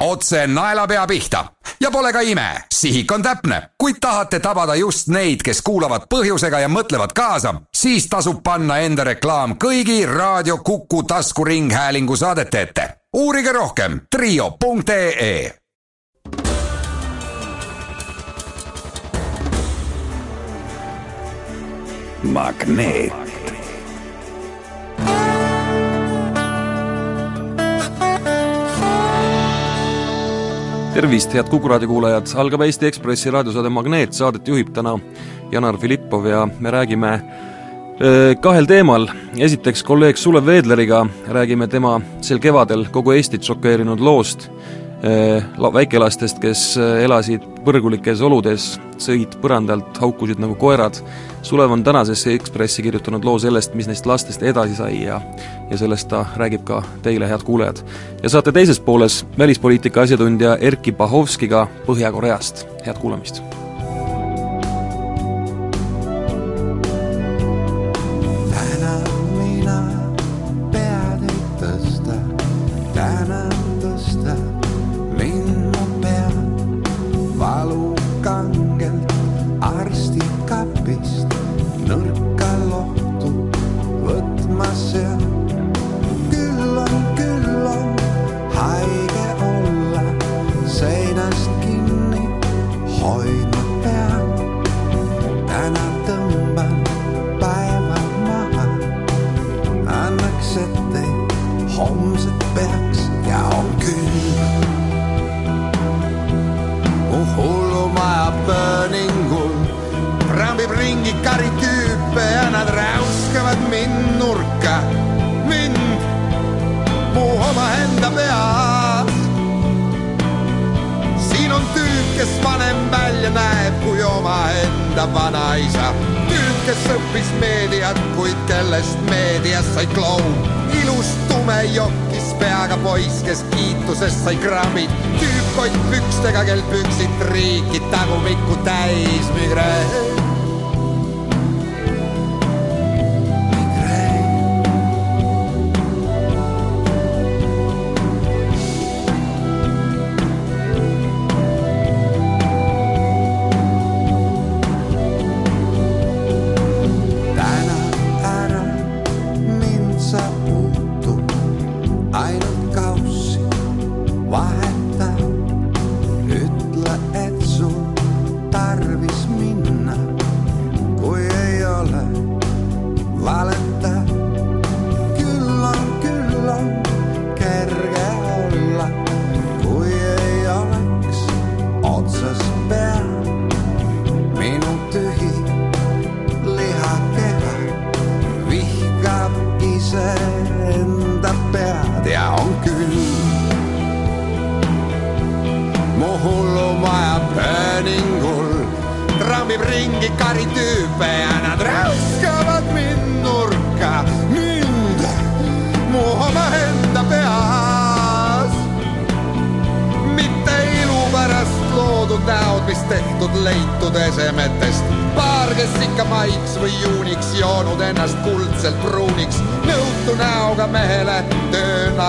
otse naelapea pihta. Ja pole ka ime, sihik on täpne, kuid tahate tabada just neid, kes kuulavad põhjusega ja mõtlevad kaasa, siis tasub panna enda reklaam kõigi Raadio Kuku taskuringhäälingu saadete ette. uurige rohkem trio.ee magneet tervist, head Kuku raadio kuulajad, algab Eesti Ekspressi raadiosaade Magneet, saadet juhib täna Janar Filippov ja me räägime kahel teemal, esiteks kolleeg Sulev Veedleriga räägime tema sel kevadel kogu Eestit šokeerinud loost, väikelastest, kes elasid põrgulikes oludes, sõid põrandalt, haukusid nagu koerad, Sulev on tänasesse Ekspressi kirjutanud loo sellest, mis neist lastest edasi sai ja ja sellest ta räägib ka teile, head kuulajad. ja saate teises pooles välispoliitika asjatundja Erkki Bahovskiga Põhja-Koreast, head kuulamist!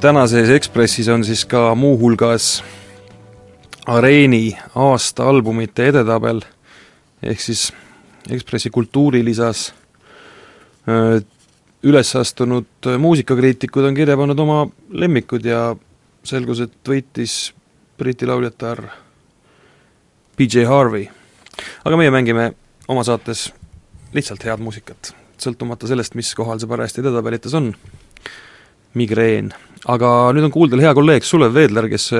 tänases Ekspressis on siis ka muuhulgas Areeni aasta albumite edetabel, ehk siis Ekspressi kultuurilisas üles astunud muusikakriitikud on kirja pannud oma lemmikud ja selgus, et võitis Briti lauljatar PJ Harvey. aga meie mängime oma saates lihtsalt head muusikat sõltumata sellest, mis kohal see parajasti edetabelites on, migreen. aga nüüd on kuuldel hea kolleeg Sulev Veedler, kes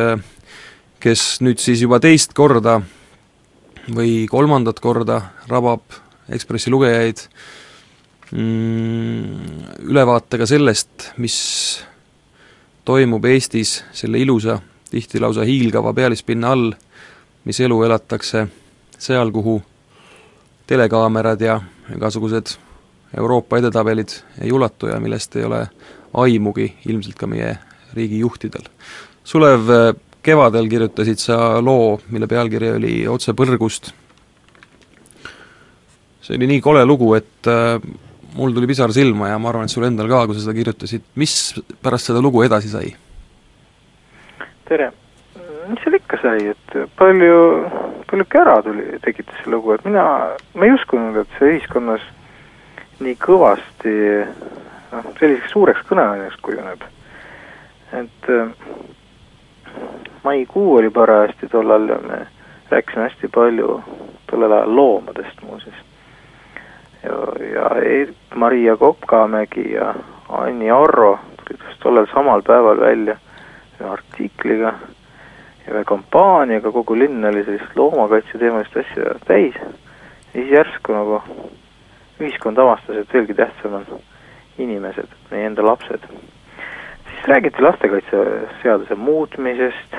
kes nüüd siis juba teist korda või kolmandat korda rabab Ekspressi lugejaid mm, ülevaatega sellest, mis toimub Eestis selle ilusa tihti lausa hiilgava pealispinna all, mis elu elatakse seal, kuhu telekaamerad ja igasugused Euroopa edetabelid ei ulatu ja millest ei ole aimugi ilmselt ka meie riigi juhtidel. Sulev, kevadel kirjutasid sa loo, mille pealkiri oli Otse põrgust. see oli nii kole lugu, et äh, mul tuli pisar silma ja ma arvan, et sul endal ka, kui sa seda kirjutasid, mis pärast seda lugu edasi sai? tere! mis seal ikka sai, et palju, palju kära tuli, tekitas see lugu, et mina, ma ei uskunud, et see ühiskonnas nii kõvasti noh, selliseks suureks kõneaineks kujuneb. et äh, maikuu oli parajasti tollal ja me rääkisime hästi palju tollel ajal loomadest muuseas. ja, ja Maria Kopkamägi ja Anni Arro tulid just tollel samal päeval välja artikliga ja ühe kampaaniaga, kogu linn oli sellist loomakaitse teemalist asja täis. ja siis järsku nagu ühiskond avastas, et veelgi tähtsam on inimesed, meie enda lapsed. siis räägiti lastekaitseseaduse muutmisest,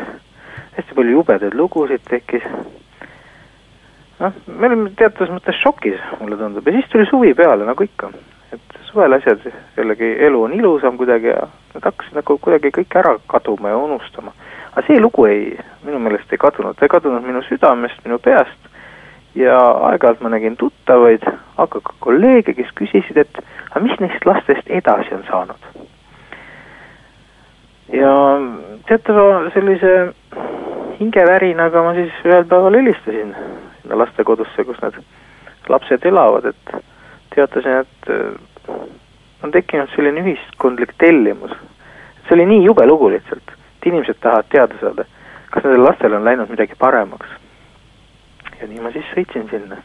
hästi palju jubedaid lugusid tekkis. noh, me olime teatavas mõttes šokis, mulle tundub, ja siis tuli suvi peale, nagu ikka. et suvel asjad, jällegi elu on ilusam kuidagi ja nad hakkasid nagu kuidagi kõik ära kaduma ja unustama. aga see lugu ei, minu meelest ei kadunud, ta ei kadunud minu südamest, minu peast ja aeg-ajalt ma nägin tuttavaid, aga ka kolleege, kes küsisid, et aga mis neist lastest edasi on saanud. ja teatava sellise hingevärinaga ma siis ühel päeval helistasin sinna lastekodusse, kus need lapsed elavad, et teatasin, et äh, on tekkinud selline ühiskondlik tellimus. see oli nii jube lugu lihtsalt, et inimesed tahavad teada saada, kas nendel lastel on läinud midagi paremaks ja nii ma siis sõitsin sinna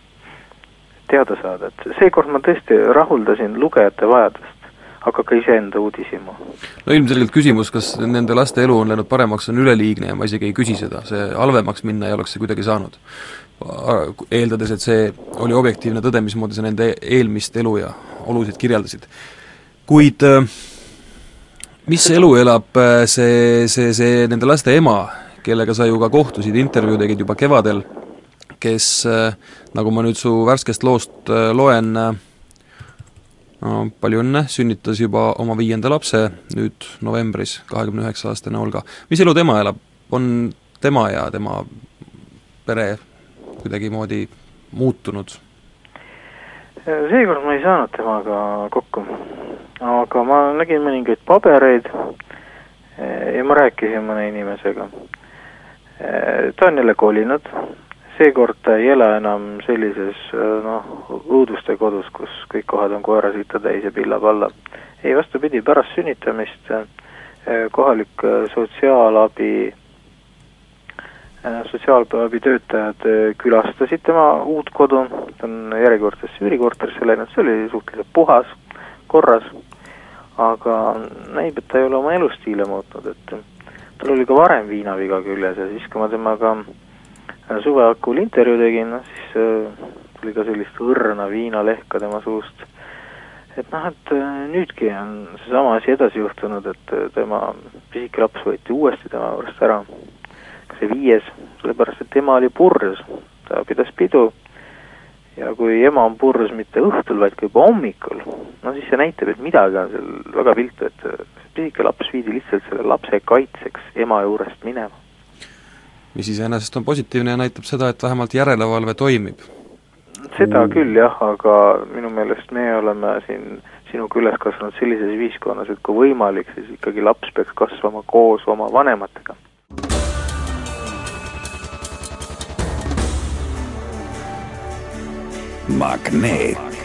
teada saada, et seekord ma tõesti rahuldasin lugejate vajadust, aga ka iseenda uudishimu. no ilmselgelt küsimus, kas nende laste elu on läinud paremaks, on üleliigne ja ma isegi ei küsi seda, see halvemaks minna ei oleks see kuidagi saanud. eeldades, et see oli objektiivne tõde, mismoodi sa nende eelmist elu ja olusid kirjeldasid. kuid äh, mis elu elab äh, see, see, see nende laste ema, kellega sa ju ka kohtusid, intervjuu tegid juba kevadel, kes, äh, nagu ma nüüd su värskest loost äh, loen, äh, no palju õnne, sünnitas juba oma viienda lapse nüüd novembris, kahekümne üheksa aastane Olga. mis elu tema elab, on tema ja tema pere kuidagimoodi muutunud? seekord ma ei saanud temaga kokku, aga ma nägin mõningaid pabereid ja ma rääkisin mõne inimesega. ta on jälle kolinud, seekord ta ei ela enam sellises noh, õuduste kodus, kus kõik kohad on koerasita täis ja pilla-palla. ei, vastupidi, pärast sünnitamist eh, kohalik eh, sotsiaalabi, eh, sotsiaalabi töötajad külastasid tema uut kodu, ta on järjekordses üürikorterisse läinud, see oli suhteliselt puhas, korras, aga näib, et ta ei ole oma elustiile muutnud, et tal oli ka varem viinaviga küljes ja siis, kui ma temaga äh, suve hakul intervjuu tegin, noh siis äh, tuli ka sellist õrna viinalehka tema suust. et noh, et äh, nüüdki on seesama asi edasi juhtunud, et äh, tema pisike laps võeti uuesti tema juurest ära, see viies, sellepärast et ema oli purjus, ta pidas pidu. Ja kui ema on purjus mitte õhtul, vaid ka juba hommikul, no siis see näitab, et midagi on seal väga viltu, et pisike laps viidi lihtsalt selle lapse kaitseks ema juurest minema mis iseenesest on positiivne ja näitab seda, et vähemalt järelevalve toimib. seda küll jah, aga minu meelest me oleme siin sinuga üles kasvanud sellises ühiskonnas, et kui võimalik, siis ikkagi laps peaks kasvama koos oma vanematega. magneet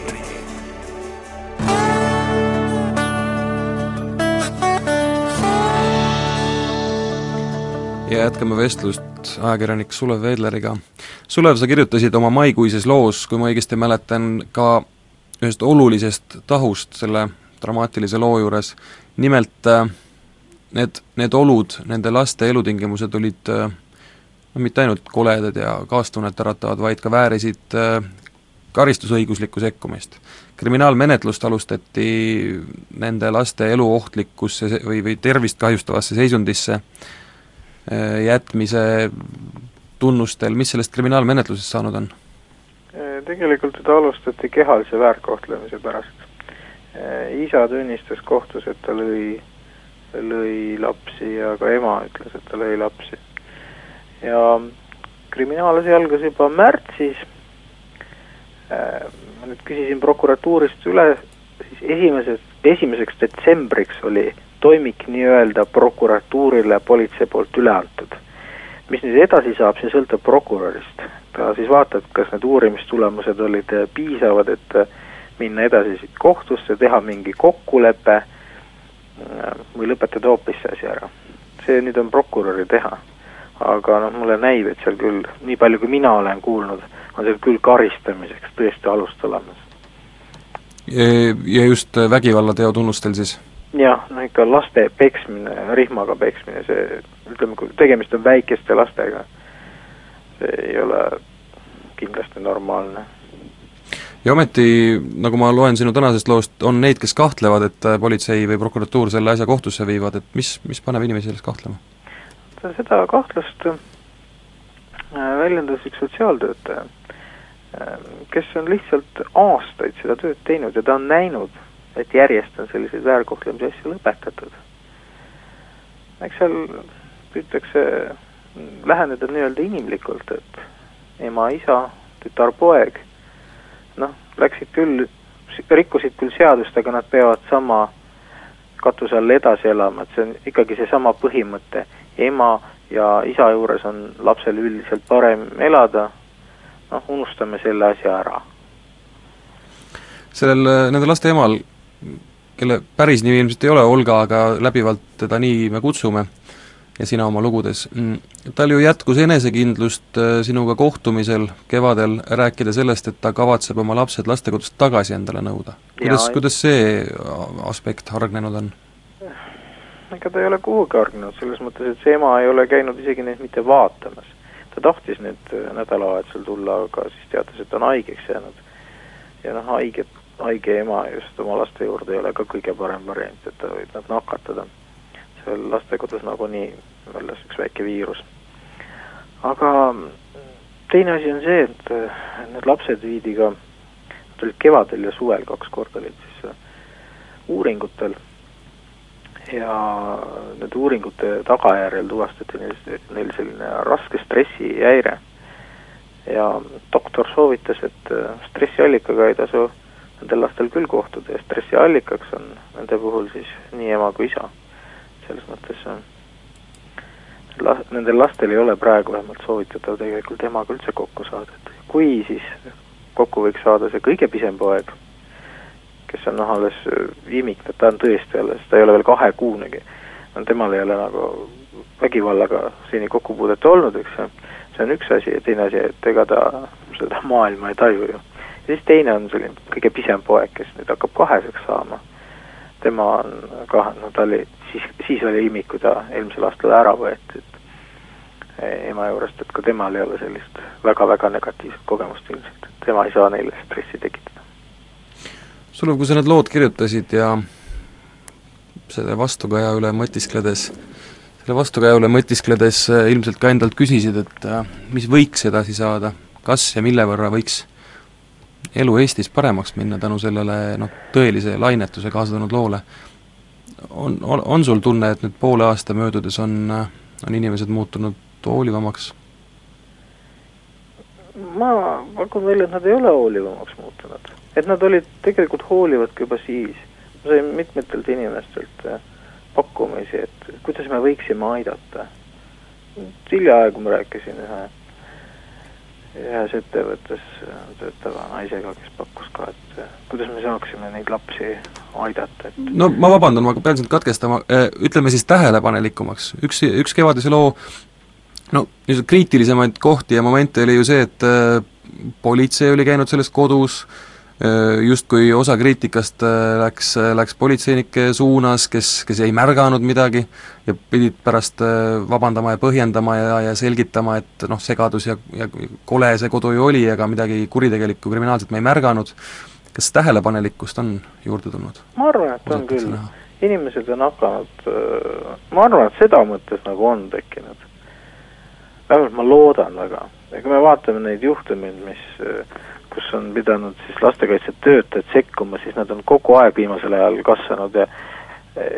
ja jätkame vestlust ajakirjanik Sulev Veedleriga. Sulev, sa kirjutasid oma maikuises loos, kui ma õigesti mäletan, ka ühest olulisest tahust selle dramaatilise loo juures, nimelt äh, need, need olud, nende laste elutingimused olid äh, no mitte ainult koledad ja kaastunnet äratavad, vaid ka väärisid äh, karistusõiguslikku sekkumist. kriminaalmenetlust alustati nende laste elu ohtlikkusse või, või tervist kahjustavasse seisundisse jätmise tunnustel, mis sellest kriminaalmenetlusest saanud on? Tegelikult teda alustati kehalise väärkohtlemise pärast. isa tunnistas kohtus, et ta lõi, lõi lapsi ja ka ema ütles, et ta lõi lapsi. ja kriminaalasi algas juba märtsis, ma nüüd küsisin prokuratuurist üle, siis esimesest, esimeseks detsembriks oli toimik nii-öelda prokuratuurile politsei poolt üle antud. mis nüüd edasi saab, see sõltub prokurörist. ta siis vaatab, kas need uurimistulemused olid piisavad, et minna edasi siit kohtusse, teha mingi kokkulepe või lõpetada hoopis see asi ära. see nüüd on prokuröri teha. aga noh, mulle näib, et seal küll, nii palju kui mina olen kuulnud, on seal küll karistamiseks tõesti alust olemas. ja just vägivallateo tunnustel siis? Jah, no ikka laste peksmine, rihmaga peksmine, see ütleme, kui tegemist on väikeste lastega, see ei ole kindlasti normaalne. ja ometi, nagu ma loen sinu tänasest loost, on neid, kes kahtlevad, et politsei või prokuratuur selle asja kohtusse viivad, et mis, mis paneb inimesi selles kahtlema? seda kahtlust äh, väljendas üks sotsiaaltöötaja, äh, kes on lihtsalt aastaid seda tööd teinud ja ta on näinud, et järjest on selliseid väärkohtlemise asju lõpetatud. eks seal püütakse läheneda nii-öelda inimlikult, et ema, isa, tütar, poeg, noh, läksid küll, rikkusid küll seadust, aga nad peavad sama katuse all edasi elama, et see on ikkagi seesama põhimõte, ema ja isa juures on lapsel üldiselt parem elada, noh, unustame selle asja ära. sellel, nende laste emal kelle päris nimi ilmselt ei ole Olga, aga läbivalt teda nii me kutsume, ja sina oma lugudes, mm, tal ju jätkus enesekindlust äh, sinuga kohtumisel kevadel rääkida sellest, et ta kavatseb oma lapsed lastekodust tagasi endale nõuda. kuidas, kuidas see aspekt hargnenud on? ega ta ei ole kuhugi hargnenud, selles mõttes, et see ema ei ole käinud isegi neid mitte vaatamas. ta tahtis nüüd äh, nädalavahetusel tulla, aga siis teatas, et on haigeks jäänud. ja noh, haiget haige ema just oma laste juurde ei ole ka kõige parem variant, et ta võib nad nakatada. seal lastekodus nagunii väljas üks väike viirus. aga teine asi on see, et need lapsed viidi ka, nad olid kevadel ja suvel kaks korda olid siis uuringutel ja nende uuringute tagajärjel tuvastati neil, neil selline raske stressihäire. ja doktor soovitas, et stressiallikaga ei tasu nendel lastel küll kohtuda ja stressi allikaks on nende puhul siis nii ema kui isa. selles mõttes la-, nendel lastel ei ole praegu vähemalt soovitatav tegelikult emaga üldse kokku saada, et kui, siis kokku võiks saada see kõige pisem poeg, kes on noh, alles imik, ta on tõesti alles, ta ei ole veel kahekuunegi. no temal ei ole nagu vägivallaga seni kokkupuudet olnud, eks ju, see on üks asi ja teine asi, et ega ta seda maailma ei taju ju siis teine on selline kõige pisem poeg, kes nüüd hakkab kaheseks saama. tema on kah, no ta oli, siis, siis oli imik, kui ta eelmisel aastal ära võeti, et ema juurest, et ka temal ei ole sellist väga-väga negatiivset kogemust ilmselt, et tema ei saa neile stressi tekitada. Sulev, kui sa need lood kirjutasid ja selle vastukaja üle mõtiskledes, selle vastukaja üle mõtiskledes ilmselt ka endalt küsisid, et äh, mis võiks edasi saada, kas ja mille võrra võiks elu Eestis paremaks minna tänu sellele noh, tõelise lainetuse kaasa toonud loole. on, on, on sul tunne, et nüüd poole aasta möödudes on, on inimesed muutunud hoolivamaks? ma pakun välja, et nad ei ole hoolivamaks muutunud. et nad olid tegelikult hoolivad ka juba siis. ma sain mitmetelt inimestelt äh, pakkumisi, et kuidas me võiksime aidata. hiljaaegu ma rääkisin ühe ühes ettevõttes töötava naisega, kes pakkus ka, et kuidas me saaksime neid lapsi aidata, et no ma vabandan, ma pean sind katkestama, äh, ütleme siis tähelepanelikumaks, üks, üks kevadise loo no niisuguseid kriitilisemaid kohti ja momente oli ju see, et äh, politsei oli käinud selles kodus äh,, Äh, justkui osa kriitikast äh, läks, äh, läks politseinike suunas, kes, kes ei märganud midagi ja pidid pärast vabandama ja põhjendama ja, ja selgitama, et noh, segadus ja, ja kole see kodu ju oli, aga midagi kuritegelikku, kriminaalset me ei märganud, kas tähelepanelikkust on juurde tulnud? ma arvan, et on küll. inimesed on hakanud, ma arvan, et seda mõttes nagu on tekkinud. vähemalt ma loodan väga. ja kui me vaatame neid juhtumeid, mis, kus on pidanud siis lastekaitsetöötajad sekkuma, siis nad on kogu aeg viimasel ajal kasvanud ja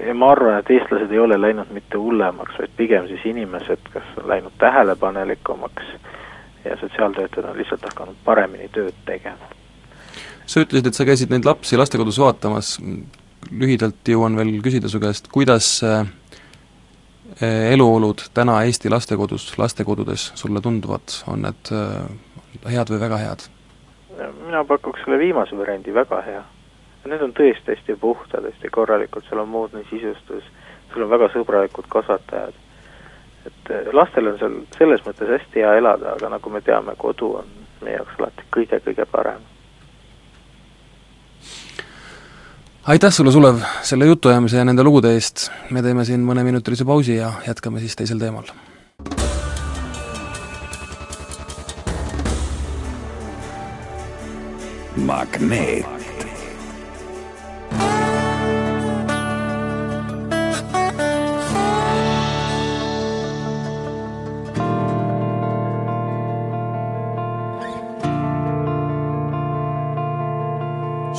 ja ma arvan, et eestlased ei ole läinud mitte hullemaks, vaid pigem siis inimesed, kas on läinud tähelepanelikumaks ja sotsiaaltöötajad on lihtsalt hakanud paremini tööd tegema. sa ütlesid, et sa käisid neid lapsi lastekodus vaatamas, lühidalt jõuan veel küsida su käest, kuidas äh, eluolud täna Eesti lastekodus, lastekodudes sulle tunduvad, on need äh, head või väga head? Mina pakuks selle viimase variandi väga hea need on tõesti hästi puhtad, hästi korralikud, seal on moodne sisustus, sul on väga sõbralikud kasvatajad. et eh, lastel on seal selles mõttes hästi hea elada, aga nagu me teame, kodu on meie jaoks alati kõige-kõige parem. aitäh sulle, Sulev, selle jutuajamise ja nende lugude eest, me teeme siin mõneminutilise pausi ja jätkame siis teisel teemal. Magneet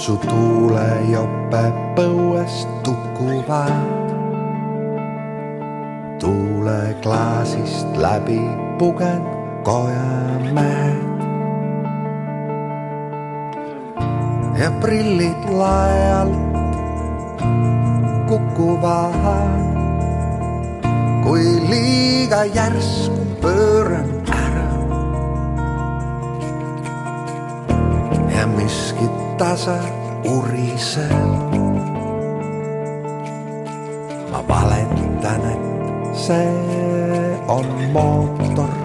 su tuulejope põuest tukuvad. tuuleklaasist läbi pugenud kojamäed. Ja prillid lae alt kukuvad, kui liiga järsku pööran ära. ja miskit tasa uriseb. ma valetan, et see on mootor.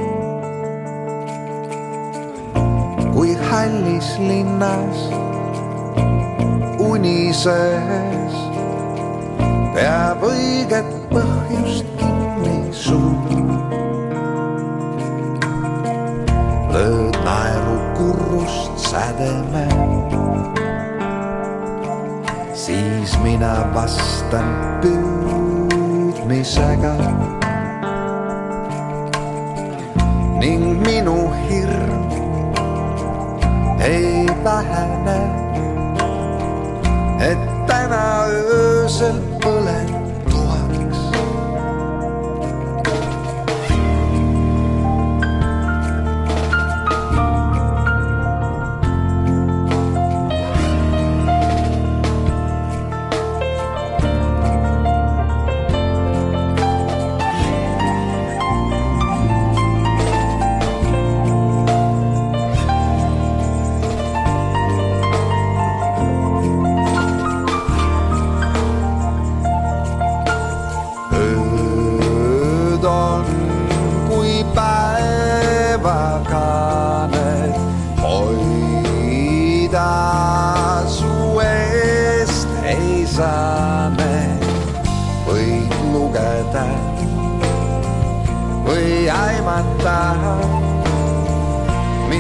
kui hallis linnas unises peab õiget põhjust kinni suu. lööd naeru kurrust sädeme siis mina vastan püüdmisega. ning minu hirm ei vähene, person will.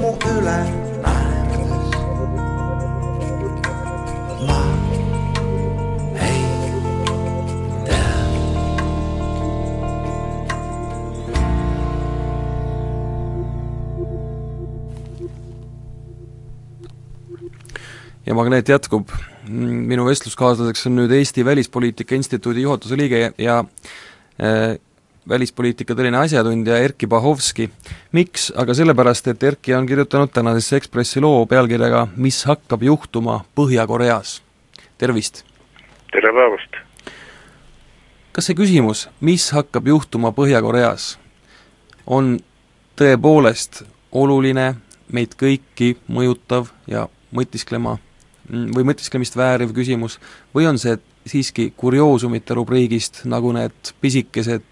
mu üle naerdes. ma ei tea. ja magneet jätkub minu vestluskaaslaseks on nüüd Eesti Välispoliitika Instituudi juhatuse liige ja äh, välispoliitika tõeline asjatundja Erkki Bahovski. miks? aga sellepärast, et Erkki on kirjutanud tänasesse Ekspressi loo pealkirjaga Mis hakkab juhtuma Põhja-Koreas. tervist! tere päevast! kas see küsimus, mis hakkab juhtuma Põhja-Koreas, on tõepoolest oluline, meid kõiki mõjutav ja mõtisklema või mõtisklemist vääriv küsimus, või on see siiski kurioosumite rubriigist, nagu need pisikesed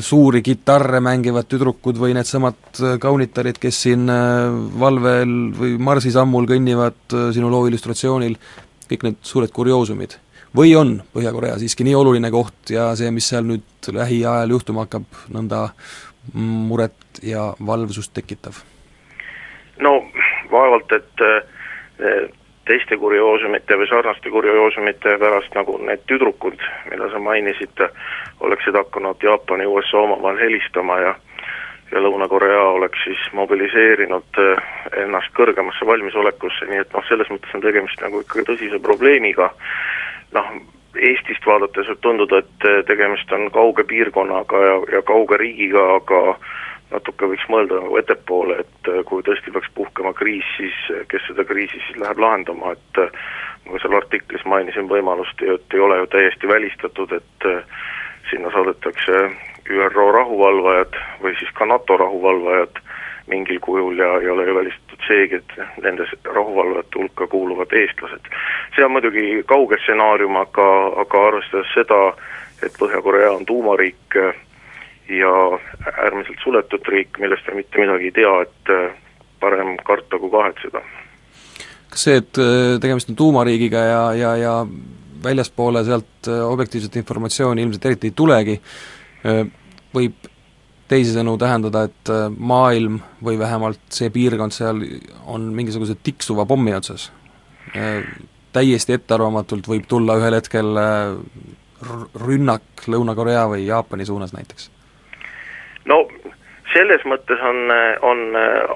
suuri kitarre mängivad tüdrukud või needsamad kaunitarid, kes siin valvel või marsisammul kõnnivad sinu loo illustratsioonil, kõik need suured kurioosumid või on Põhja-Korea siiski nii oluline koht ja see, mis seal nüüd lähiajal juhtuma hakkab, nõnda muret ja valvsust tekitav? no vaevalt, et teiste kurioosumite või sarnaste kurioosumite pärast, nagu need tüdrukud, mida sa mainisid, oleksid hakanud Jaapani, USA omavahel helistama ja ja Lõuna-Korea oleks siis mobiliseerinud eh, ennast kõrgemasse valmisolekusse, nii et noh, selles mõttes on tegemist nagu ikkagi tõsise probleemiga, noh, Eestist vaadates võib tunduda, et eh, tegemist on kauge piirkonnaga ja, ja kauge riigiga, aga natuke võiks mõelda nagu ettepoole, et eh, kui tõesti peaks puhkema kriis, siis eh, kes seda kriisi siis läheb lahendama, et ma seal artiklis mainisin võimalust, et ei ole ju täiesti välistatud, et sinna saadetakse ÜRO rahuvalvajad või siis ka NATO rahuvalvajad mingil kujul ja ei ole ju välistatud seegi, et nende rahuvalvajate hulka kuuluvad eestlased. see on muidugi kauge stsenaarium, aga, aga arvestades seda, et Põhja-Korea on tuumariik ja äärmiselt suletud riik, millest me mitte midagi ei tea, et parem karta kui kahetseda. kas see, et äh, tegemist on tuumariigiga ja, ja, ja väljaspoole sealt äh, objektiivset informatsiooni ilmselt eriti ei tulegi, äh, võib teisisõnu tähendada, et äh, maailm või vähemalt see piirkond seal on mingisuguse tiksuva pommi otsas. Äh, täiesti ettearvamatult võib tulla ühel hetkel äh, rünnak Lõuna-Korea või Jaapani suunas näiteks? No selles mõttes on, on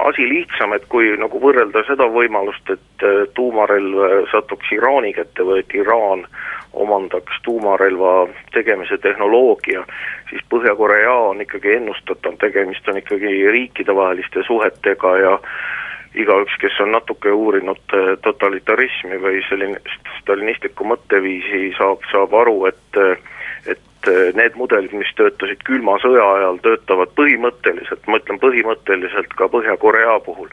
asi lihtsam, et kui nagu võrrelda seda võimalust, et tuumarelv satuks Iraani kätte või et Iraan omandaks tuumarelva tegemise tehnoloogia, siis Põhja-Korea on ikkagi ennustatav, tegemist on ikkagi riikidevaheliste suhetega ja igaüks, kes on natuke uurinud totalitarismi või selline stalinistlikku mõtteviisi, saab, saab aru, et et eh, need mudelid, mis töötasid külma sõja ajal, töötavad põhimõtteliselt, ma ütlen põhimõtteliselt ka Põhja-Korea puhul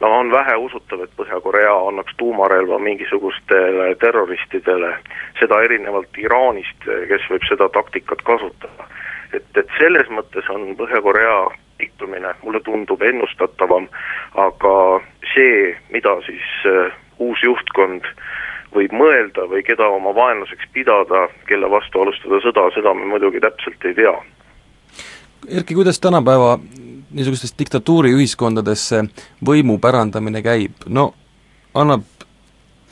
no on väheusutav, et Põhja-Korea annaks tuumarelva mingisugustele terroristidele, seda erinevalt Iraanist, kes võib seda taktikat kasutada. et, et selles mõttes on Põhja-Korea liitumine, mulle tundub ennustatavam, aga see, mida siis uh, uus juhtkond võib mõelda või keda oma vaenlaseks pidada, kelle vastu alustada sõda, seda me muidugi täpselt ei tea. Erki, kuidas tänapäeva niisugustes diktatuuriühiskondades see võimu pärandamine käib, no annab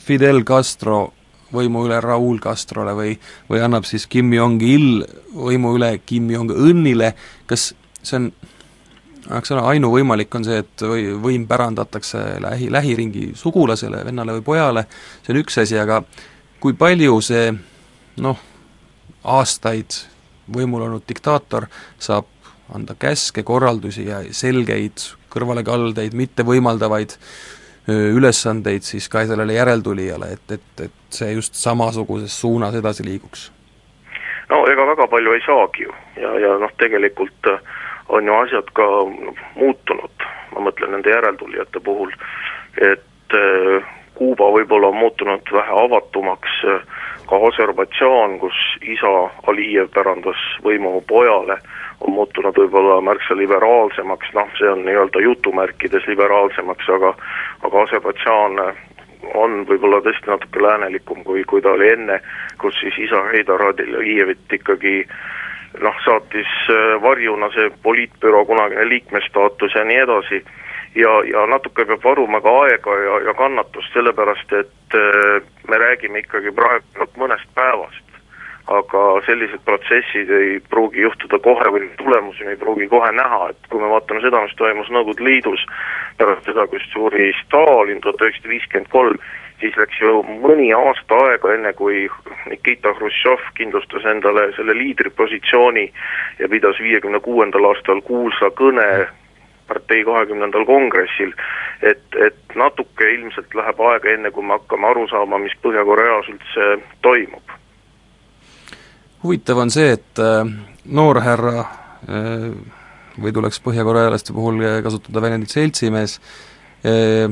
Fidel Castro võimu üle Raul Castrole või, või annab siis Kim Jong-il võimu üle Kim Jong-unile, kas see on eks ole, ainuvõimalik on see, et või võim pärandatakse lähi, lähiringi sugulasele, vennale või pojale, see on üks asi, aga kui palju see noh, aastaid võimul olnud diktaator saab anda käske, korraldusi ja selgeid kõrvalekaldeid, mitte võimaldavaid ülesandeid siis ka sellele järeltulijale, et, et, et see just samasuguses suunas edasi liiguks? no ega väga palju ei saagi ju ja, ja noh, tegelikult on ju asjad ka muutunud, ma mõtlen nende järeltulijate puhul, et Kuuba võib-olla on muutunud vähe avatumaks, ka Aserbaidžaan, kus isa Alijev pärandas võimu pojale, on muutunud võib-olla märksa liberaalsemaks, noh, see on nii-öelda jutumärkides liberaalsemaks, aga aga Aserbaidžaan on võib-olla tõesti natuke läänelikum, kui, kui ta oli enne, kus siis isa Heidar Alievit ikkagi noh, saatis äh, varjuna see poliitbüroo kunagine liikmestaatus ja nii edasi, ja, ja natuke peab varuma ka aega ja, ja kannatust, sellepärast et äh, me räägime ikkagi praegu mõnest päevast. Aga sellised protsessid ei pruugi juhtuda kohe või tulemusi ei pruugi kohe näha, et kui me vaatame seda, mis toimus Nõukogude Liidus pärast seda, kui suri Stalin tuhat üheksasada viiskümmend kolm, siis läks ju mõni aasta aega, enne kui Nikita Hruštšov kindlustas endale selle liidripositsiooni ja pidas viiekümne kuuendal aastal kuulsa kõne partei kahekümnendal kongressil, et, et natuke ilmselt läheb aega, enne kui me hakkame aru saama, mis Põhja-Koreas üldse toimub. Huvitav on see, et äh, noorhärra äh, või tuleks põhjakorealaste puhul kasutada väljendit seltsimees, äh,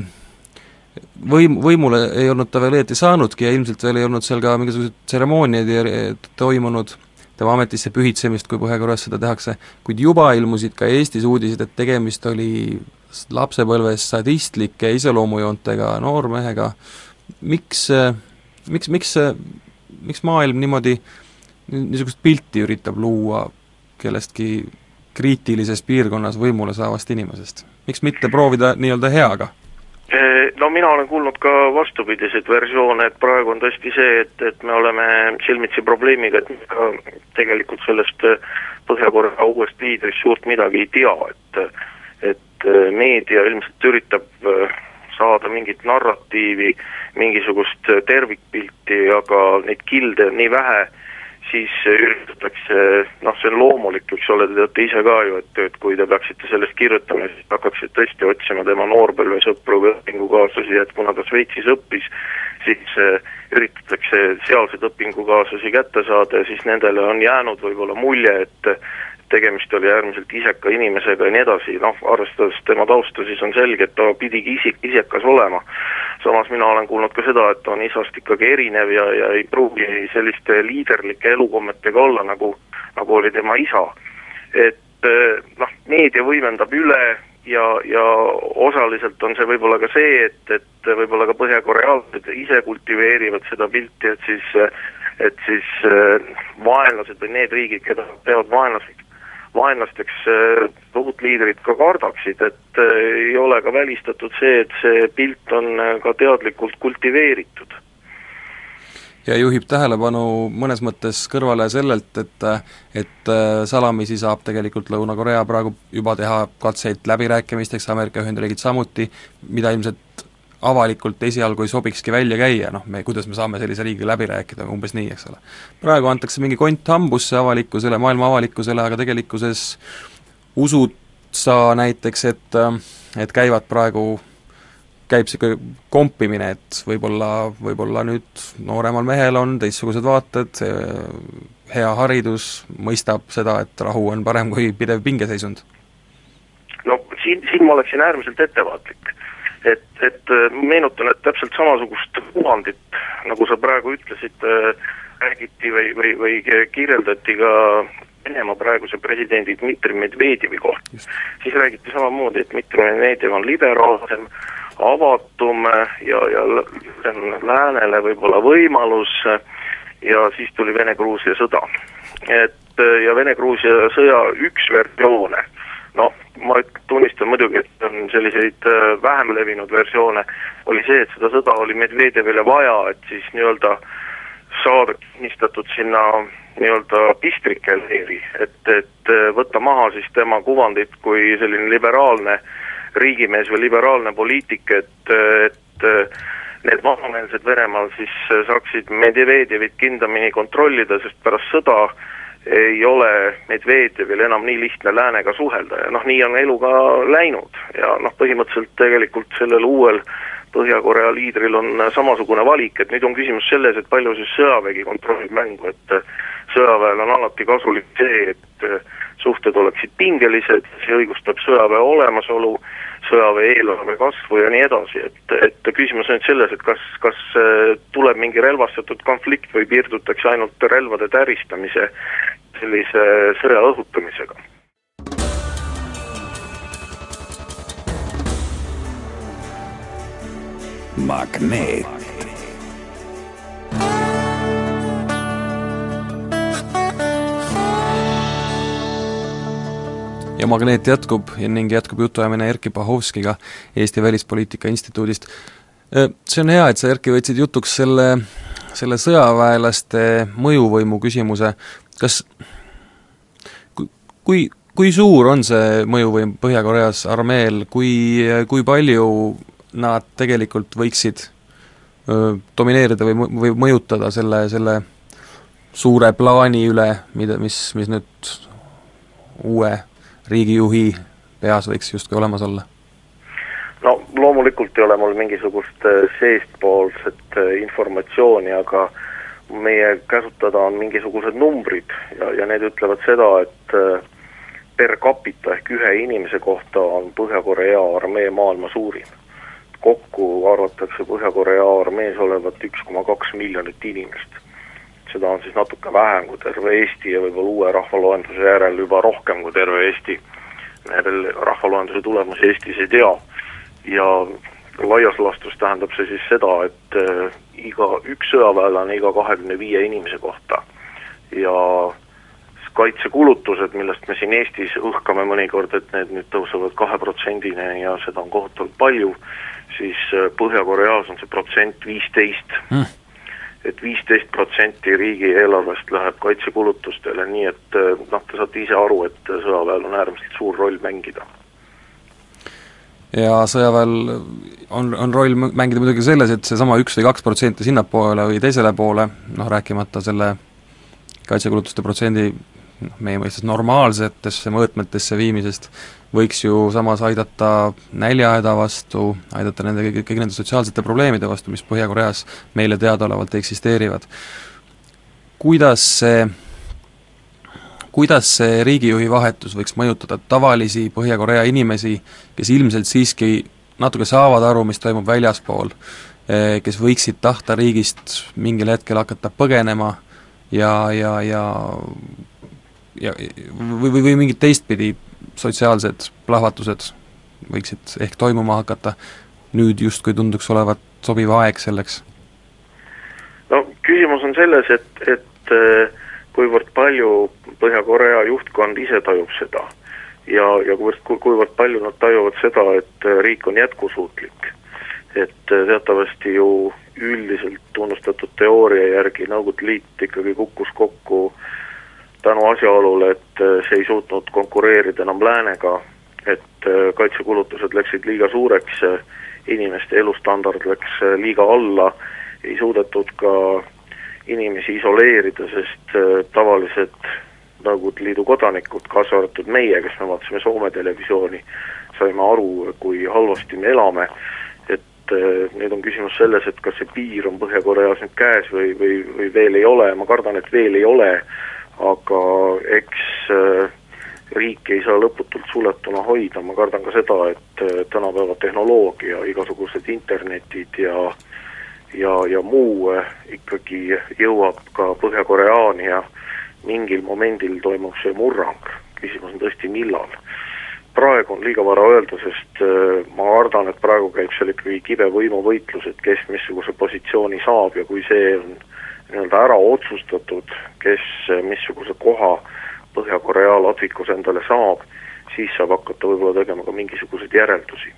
võim, võimule ei olnud ta veel õieti saanudki ja ilmselt veel ei olnud seal ka mingisuguseid tseremooniaid toimunud, tema ametisse pühitsemist, kui Põhja-Koreas seda tehakse, kuid juba ilmusid ka Eestis uudised, et tegemist oli lapsepõlves sadistlike iseloomujoontega noormehega, miks, miks, miks, miks maailm niimoodi niisugust pilti üritab luua kellestki kriitilises piirkonnas võimule saavast inimesest? miks mitte proovida nii-öelda heaga? No mina olen kuulnud ka vastupidiseid versioone, et praegu on tõesti see, et, et me oleme silmitsi probleemiga, et ka tegelikult sellest Põhja-Korea uuest liidrist suurt midagi ei tea, et et meedia ilmselt üritab saada mingit narratiivi, mingisugust tervikpilti, aga neid kilde on nii vähe, siis üritatakse, noh, see on loomulik, eks ole, te teate ise ka ju, et, et kui te peaksite sellest kirjutama, siis hakkaksite tõesti otsima tema noorpõlvesõpru või õpingukaaslasi, et kuna ta Šveitsis õppis, siis äh, üritatakse sealseid õpingukaaslasi kätte saada ja siis nendele on jäänud võib-olla mulje, et tegemist oli äärmiselt iseka inimesega ja nii edasi, noh, arvestades tema tausta, siis on selge, et ta pidigi isik, isekas olema. samas mina olen kuulnud ka seda, et ta on isast ikkagi erinev ja, ja ei pruugi selliste liiderlike elukommetega olla, nagu, nagu oli tema isa. et noh, meedia võimendab üle ja, ja osaliselt on see võib-olla ka see, et, et võib-olla ka põhjakoreaalsed ise kultiveerivad seda pilti, et siis et siis vaenlased või need riigid, keda peavad vaenlaseks, vaenlasteks uut liidrit ka kardaksid, et ei ole ka välistatud see, et see pilt on ka teadlikult kultiveeritud. ja juhib tähelepanu mõnes mõttes kõrvale sellelt, et et salamisi saab tegelikult Lõuna-Korea praegu juba teha katseid läbirääkimisteks, Ameerika Ühendriigid samuti, mida ilmselt avalikult esialgu ei sobikski välja käia, noh me, kuidas me saame sellise riigiga läbi rääkida, umbes nii, eks ole. praegu antakse mingi kont hambusse avalikkusele, maailma avalikkusele, aga tegelikkuses usud sa näiteks, et, et käivad praegu, käib niisugune kompimine, et võib-olla, võib-olla nüüd nooremal mehel on teistsugused vaated, hea haridus, mõistab seda, et rahu on parem kui pidev pingeseisund? no siin, siin ma oleksin äärmiselt ettevaatlik et, et äh, meenutan, et täpselt samasugust kuvandit, nagu sa praegu ütlesid, äh, räägiti või, või, või kirjeldati ka Venemaa praeguse presidendi Dmitri Medvedjevi kohta. siis räägiti samamoodi, et Dmitri Medvedjev on liberaalsem, avatum ja, ja läänele võib-olla võimalus ja siis tuli Vene-Gruusia sõda. et ja Vene-Gruusia sõja üks versioone noh, ma tunnistan muidugi, et on selliseid äh, vähem levinud versioone, oli see, et seda sõda oli Medvedjevile vaja, et siis nii-öelda saada kinnistatud sinna nii-öelda pistrike leeri, et, et äh, võtta maha siis tema kuvandit kui selline liberaalne riigimees või liberaalne poliitik, et, et äh, need vabameelsed Venemaal siis saaksid Medvedjevit kindlamini kontrollida, sest pärast sõda ei ole Medvedjevil enam nii lihtne läänega suhelda ja noh, nii on elu ka läinud. Ja noh, põhimõtteliselt tegelikult sellel uuel Põhja-Korea liidril on samasugune valik, et nüüd on küsimus selles, et palju siis sõjavägi kontrollib mängu, et sõjaväel on alati kasulik see, et suhted oleksid pingelised, see õigustab sõjaväe olemasolu, sõjaväe eelarve kasvu ja nii edasi, et, et küsimus on nüüd selles, et kas, kas äh, tuleb mingi relvastatud konflikt või piirdutakse ainult relvade täristamise sellise sõja õhutamisega. magneet ja Magneet jätkub ning jätkub jutuajamine Erkki Pahovskiga Eesti Välispoliitika Instituudist. See on hea, et sa, Erkki, võtsid jutuks selle, selle sõjaväelaste mõjuvõimu küsimuse, kas kui, kui suur on see mõjuvõim Põhja-Koreas armeel, kui, kui palju nad tegelikult võiksid öö, domineerida või, või mõjutada selle, selle suure plaani üle, mida, mis, mis nüüd uue riigijuhi peas võiks justkui olemas olla? no loomulikult ei ole mul mingisugust äh, seestpoolset äh, informatsiooni, aga meie käsutada on mingisugused numbrid ja, ja need ütlevad seda, et äh, per capita ehk ühe inimese kohta on Põhja-Korea armee maailma suurim. kokku arvatakse Põhja-Korea armees olevat üks koma kaks miljonit inimest. Seda on siis natuke vähem kui terve Eesti ja võib-olla uue rahvaloenduse järel juba rohkem kui terve Eesti. me veel rahvaloenduse tulemusi Eestis ei tea. Ja laias laastus tähendab see siis seda, et äh, iga, üks sõjaväelane iga kahekümne viie inimese kohta. Ja kaitsekulutused, millest me siin Eestis õhkame mõnikord, et need nüüd tõusevad kahe protsendini ja seda on kohutavalt palju, siis äh, Põhja-Koreas on see protsent viisteist. Mm.. Et viisteist protsenti riigieelarvest läheb kaitsekulutustele, nii et äh, noh, te saate ise aru, et sõjaväel on äärmiselt suur roll mängida. Ja sõjaväel on, on roll mängida muidugi selles, et seesama üks või kaks protsenti sinnapoole või teisele poole, noh rääkimata selle kaitsekulutuste protsendi noh, meie mõistes normaalsetesse mõõtmetesse viimisest, võiks ju samas aidata näljahäda vastu, aidata nende kõigi, kõigi nende sotsiaalsete probleemide vastu, mis Põhja-Koreas meile teadaolevalt eksisteerivad. kuidas see kuidas see riigijuhi vahetus võiks mõjutada tavalisi Põhja-Korea inimesi, kes ilmselt siiski natuke saavad aru, mis toimub väljaspool, eh, kes võiksid tahta riigist mingil hetkel hakata põgenema ja, ja, ja ja või, või, või mingid teistpidi sotsiaalsed plahvatused võiksid ehk toimuma hakata, nüüd justkui tunduks olevat sobiv aeg selleks? no küsimus on selles, et, et äh, kuivõrd palju Põhja-Korea juhtkond ise tajub seda ja, ja kuivõrd, kuivõrd palju nad tajuvad seda, et äh, riik on jätkusuutlik. et äh, teatavasti ju üldiselt tunnustatud teooria järgi Nõukogude Liit ikkagi kukkus kokku tänu asjaolule, et äh, see ei suutnud konkureerida enam läänega, et kaitsekulutused läksid liiga suureks, inimeste elustandard läks liiga alla, ei suudetud ka inimesi isoleerida, sest äh, tavalised Nõukogude Liidu kodanikud, kaasa arvatud meie, kes me vaatasime Soome televisiooni, saime aru, kui halvasti me elame, et äh, nüüd on küsimus selles, et kas see piir on Põhja-Koreas nüüd käes või, või, või veel ei ole, ma kardan, et veel ei ole, aga eks äh, riik ei saa lõputult suletuna hoida, ma kardan ka seda, et tänapäeva tehnoloogia, igasugused internetid ja äh, ja, ja muu eh, ikkagi jõuab ka Põhja-Koreaani ja mingil momendil toimub see murrang, küsimus on tõesti, millal. praegu on liiga vara öelda, sest ma kardan, et praegu käib seal ikkagi kibe võimuvõitlus, et kes missuguse positsiooni saab ja kui see on nii-öelda ära otsustatud, kes missuguse koha Põhja-Korea ladvikus endale saab, siis saab hakata võib-olla tegema ka mingisuguseid järeldusi.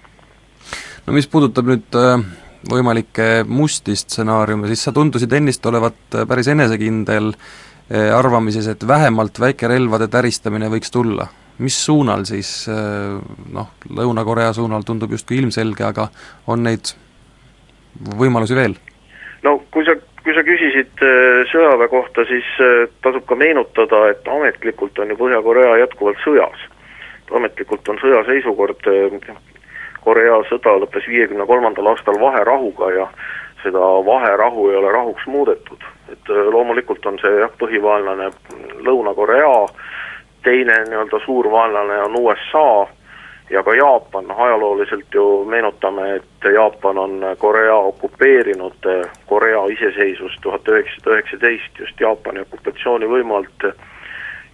no mis puudutab nüüd äh võimalikke musti stsenaariume, siis sa tundusid ennist olevat päris enesekindel eh, arvamises, et vähemalt väikerelvade täristamine võiks tulla. mis suunal siis, noh, Lõuna-Korea suunal tundub justkui ilmselge, aga on neid võimalusi veel? no kui sa, kui sa küsisid eh, sõjaväe kohta, siis tasub ka meenutada, et ametlikult on ju Põhja-Korea jätkuvalt sõjas. ametlikult on sõjaseisukord Korea sõda lõppes viiekümne kolmandal aastal vaherahuga ja seda vaherahu ei ole rahuks muudetud. et äh, loomulikult on see jah, põhivaenlane Lõuna-Korea, teine nii-öelda suur vaenlane on USA ja ka Jaapan, noh ajalooliselt ju meenutame, et Jaapan on Korea okupeerinud, äh, Korea iseseisvus tuhat üheksasada üheksateist just Jaapani okupatsioonivõimu alt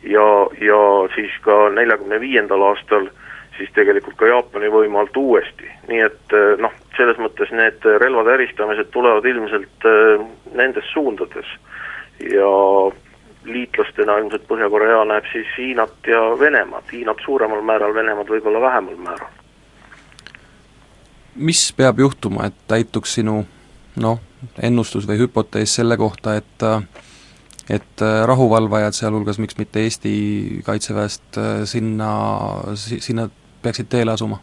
ja, ja siis ka neljakümne viiendal aastal siis tegelikult ka Jaapani võimu alt uuesti. nii et eh, noh, selles mõttes need relvade eristamised tulevad ilmselt eh, nendes suundades ja liitlastena ilmselt Põhja-Korea näeb siis Hiinat ja Venemaad, Hiinat suuremal määral, Venemaad võib-olla vähemal määral. mis peab juhtuma, et täituks sinu noh, ennustus või hüpotees selle kohta, et et rahuvalvajad, sealhulgas miks mitte Eesti Kaitseväest, sinna, sinna peaksid teele asuma?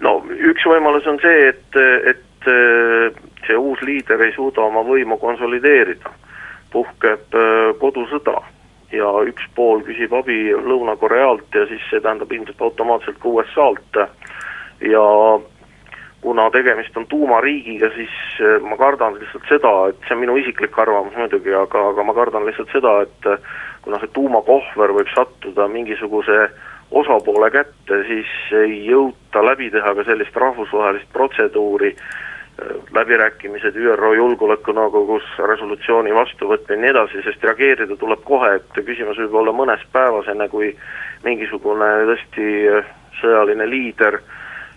no üks võimalus on see, et, et see uus liider ei suuda oma võimu konsolideerida. Puhkeb äh, kodusõda. Ja üks pool küsib abi Lõuna-Korealt ja siis see tähendab ilmselt automaatselt ka USA-lt ja kuna tegemist on tuumariigiga, siis äh, ma kardan lihtsalt seda, et see on minu isiklik arvamus muidugi, aga, aga ma kardan lihtsalt seda, et kuna see tuumakohver võib sattuda mingisuguse äh, osapoole kätte, siis ei jõuta läbi teha ka sellist rahvusvahelist protseduuri läbirääkimised ÜRO Julgeolekunõukogus, resolutsiooni vastuvõtmine ja nii edasi, sest reageerida tuleb kohe, et küsimus võib olla mõnes päevas, enne kui mingisugune tõesti sõjaline liider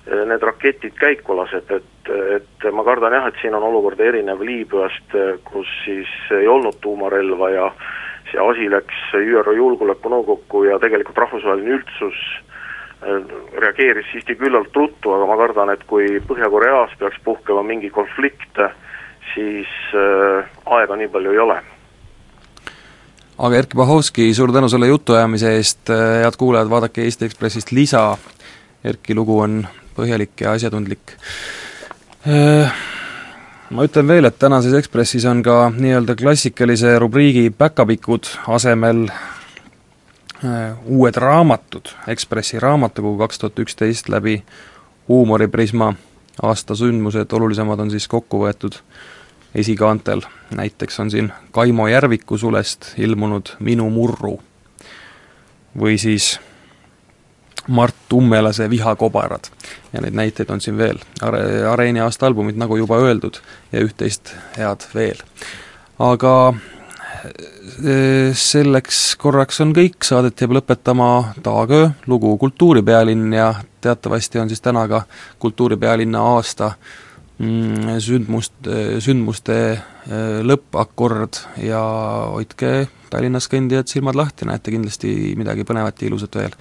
need raketid käiku laseb, et, et ma kardan jah, et siin on olukord erinev Liibüast, kus siis ei olnud tuumarelva ja see asi läks ÜRO Julgeolekunõukokku ja tegelikult rahvusvaheline üldsus reageeris siiski küllalt ruttu, aga ma kardan, et kui Põhja-Koreas peaks puhkema mingi konflikt, siis äh, aega nii palju ei ole. aga Erkki Bahovski, suur tänu selle jutuajamise eest, head kuulajad, vaadake Eesti Ekspressist lisa, Erkki lugu on põhjalik ja asjatundlik. Äh, ma ütlen veel, et tänases Ekspressis on ka nii-öelda klassikalise rubriigi päkapikud asemel Äh, uued raamatud, Ekspressi raamatukogu kaks tuhat üksteist läbi huumoriprisma. Aasta sündmused, olulisemad on siis kokku võetud esikaantel, näiteks on siin Kaimo Järviku sulest ilmunud Minu murru. Või siis Mart Ummelase Vihakobarad. ja neid näiteid on siin veel, Are-, Areeni aasta albumid, nagu juba öeldud, ja üht-teist head veel. aga selleks korraks on kõik, saadet jääb lõpetama Taagöö, lugu Kultuuripealinn ja teatavasti on siis täna ka Kultuuripealinna aasta mm, sündmust, sündmuste äh, lõppakord ja hoidke Tallinnas kõndijad silmad lahti, näete kindlasti midagi põnevat ja ilusat veel.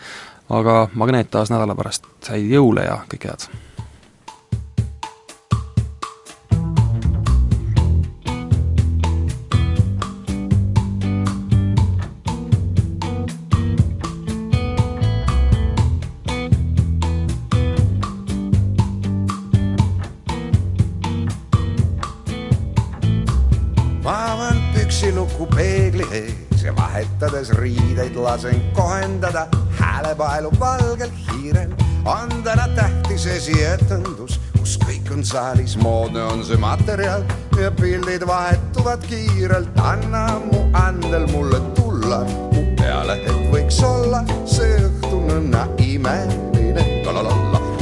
aga Magneet taas nädala pärast, häid jõule ja kõike head! Vahetades riideid lasen kohendada häälepaelu valgel hiirel. anda nad tähtis esietendus, kus kõik on saalis, moodne on see materjal ja pildid vahetuvad kiirelt. anna mu andel mulle tulla mu peale, et võiks olla see õhtu nõnda imeline.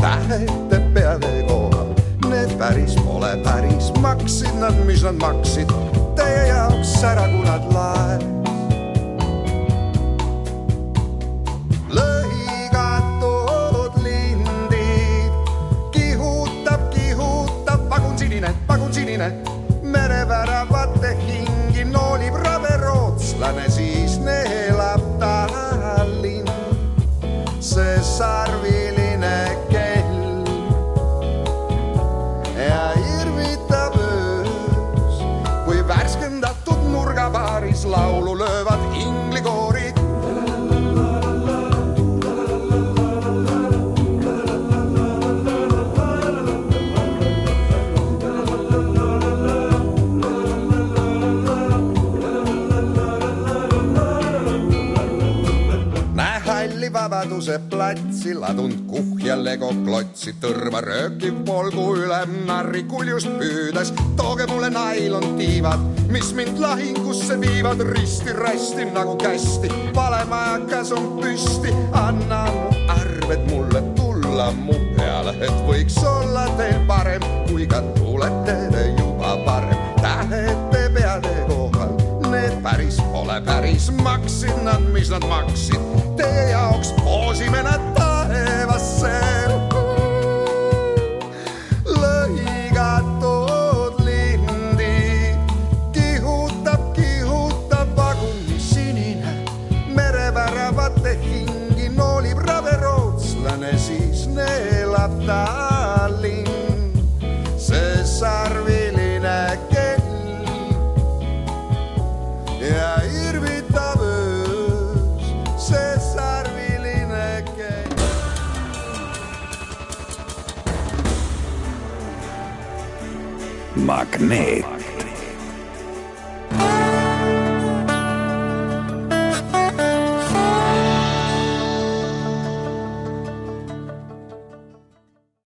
tähete peade kohal, need päris pole päris, maksid nad, mis nad maksid teie jaoks ära, kui nad lae platsi ladunud kuhja legoklotsi, tõrva röökiv polgu üle narri kuljust püüdes. tooge mulle nailon tiivad, mis mind lahingusse viivad risti-rästi nagu kästi. valemajakas on püsti, anna mu arved mulle tulla mu peale, et võiks olla teil parem, kui ka tulete te juba parem. tähed te peade kohal, need päris pole päris, maksid nad, mis nad maksid teie jaoks poosime nad mereväravate hingi noolib rabe rootslane, siis neelab Tallinn, magneet